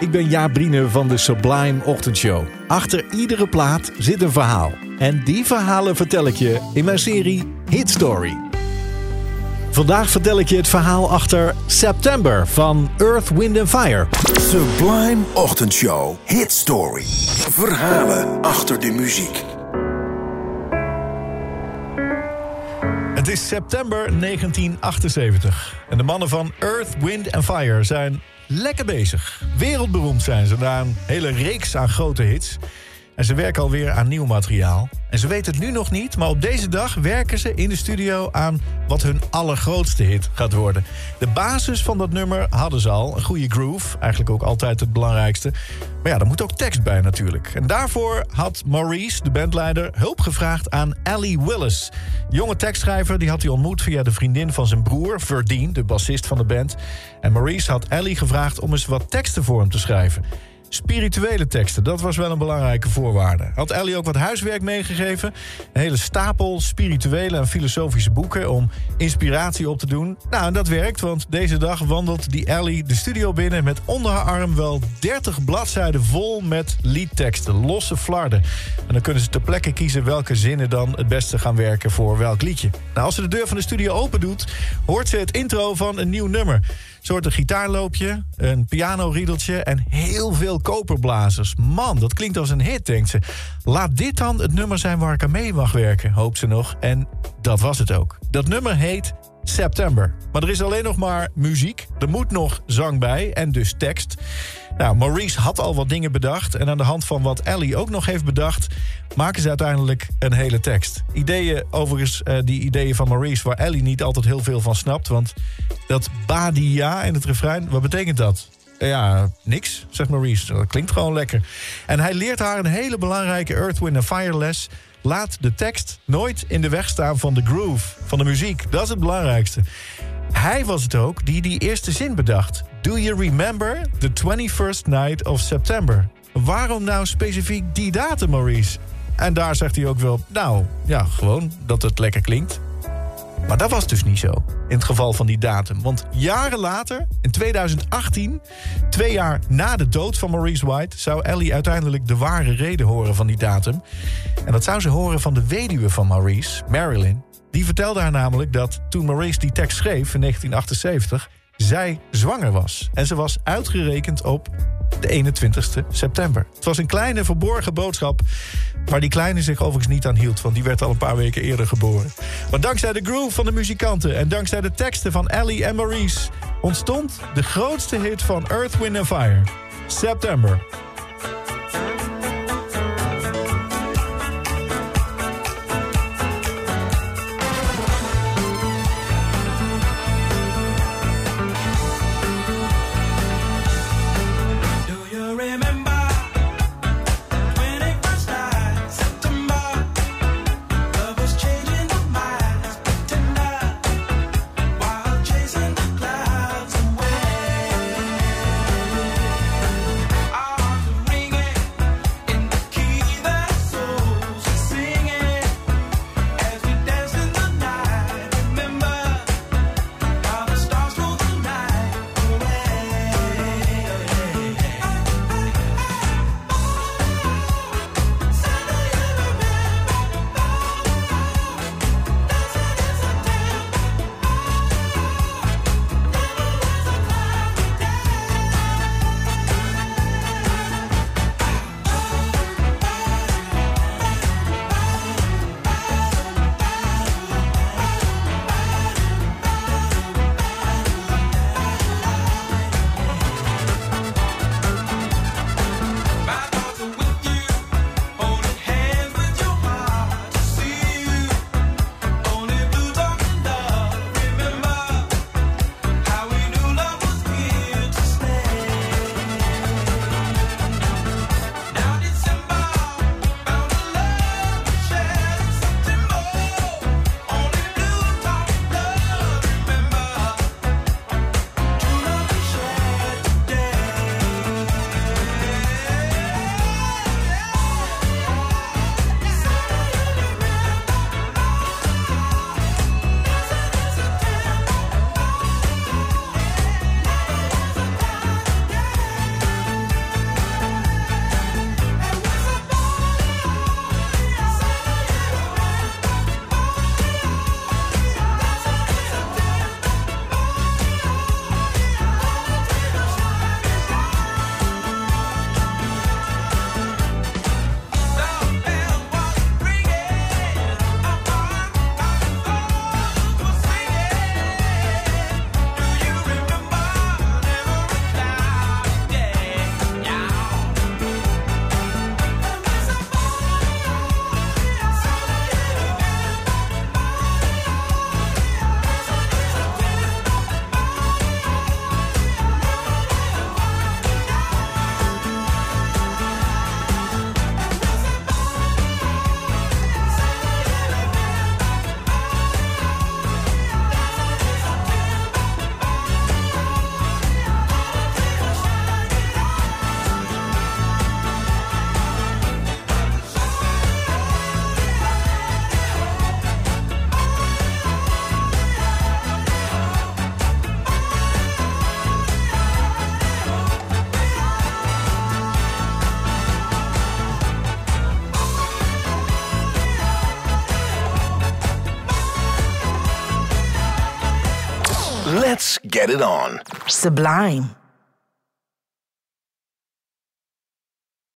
ik ben Jaap Brine van de Sublime Ochtendshow. Achter iedere plaat zit een verhaal. En die verhalen vertel ik je in mijn serie Hit Story. Vandaag vertel ik je het verhaal achter September van Earth, Wind and Fire. Sublime Ochtendshow Hit Story. Verhalen achter de muziek. Het is september 1978 en de mannen van Earth, Wind and Fire zijn lekker bezig. Wereldberoemd zijn ze na een hele reeks aan grote hits. En ze werken alweer aan nieuw materiaal. En ze weten het nu nog niet, maar op deze dag werken ze in de studio aan wat hun allergrootste hit gaat worden. De basis van dat nummer hadden ze al, een goede groove, eigenlijk ook altijd het belangrijkste. Maar ja, er moet ook tekst bij natuurlijk. En daarvoor had Maurice, de bandleider, hulp gevraagd aan Ellie Willis. Jonge tekstschrijver, die had hij ontmoet via de vriendin van zijn broer, Verdien, de bassist van de band. En Maurice had Ellie gevraagd om eens wat teksten voor hem te schrijven. Spirituele teksten, dat was wel een belangrijke voorwaarde. Had Ellie ook wat huiswerk meegegeven? Een hele stapel spirituele en filosofische boeken om inspiratie op te doen. Nou, en dat werkt, want deze dag wandelt die Ellie de studio binnen met onder haar arm wel 30 bladzijden vol met liedteksten, losse flarden. En dan kunnen ze ter plekke kiezen welke zinnen dan het beste gaan werken voor welk liedje. Nou, als ze de deur van de studio open doet, hoort ze het intro van een nieuw nummer soort een gitaarloopje, een pianoriedeltje en heel veel koperblazers. Man, dat klinkt als een hit, denkt ze. Laat dit dan het nummer zijn waar ik aan mee mag werken, hoopt ze nog. En dat was het ook. Dat nummer heet September. Maar er is alleen nog maar muziek. Er moet nog zang bij en dus tekst. Nou, Maurice had al wat dingen bedacht. En aan de hand van wat Ellie ook nog heeft bedacht... maken ze uiteindelijk een hele tekst. Ideeën, overigens, uh, die ideeën van Maurice... waar Ellie niet altijd heel veel van snapt. Want dat badia in het refrein, wat betekent dat? Ja, niks, zegt Maurice. Dat klinkt gewoon lekker. En hij leert haar een hele belangrijke Earth, Wind Fire les... Laat de tekst nooit in de weg staan van de groove, van de muziek. Dat is het belangrijkste. Hij was het ook die die eerste zin bedacht. Do you remember the 21st night of September? Waarom nou specifiek die datum, Maurice? En daar zegt hij ook wel, nou, ja, gewoon dat het lekker klinkt. Maar dat was dus niet zo, in het geval van die datum. Want jaren later, in 2018, twee jaar na de dood van Maurice White... zou Ellie uiteindelijk de ware reden horen van die datum. En dat zou ze horen van de weduwe van Maurice, Marilyn. Die vertelde haar namelijk dat toen Maurice die tekst schreef in 1978... zij zwanger was. En ze was uitgerekend op de 21ste september. Het was een kleine verborgen boodschap... waar die kleine zich overigens niet aan hield... want die werd al een paar weken eerder geboren. Maar dankzij de groove van de muzikanten... en dankzij de teksten van Ellie en Maurice... ontstond de grootste hit van Earth, Wind Fire... September. Let's get it on. Sublime.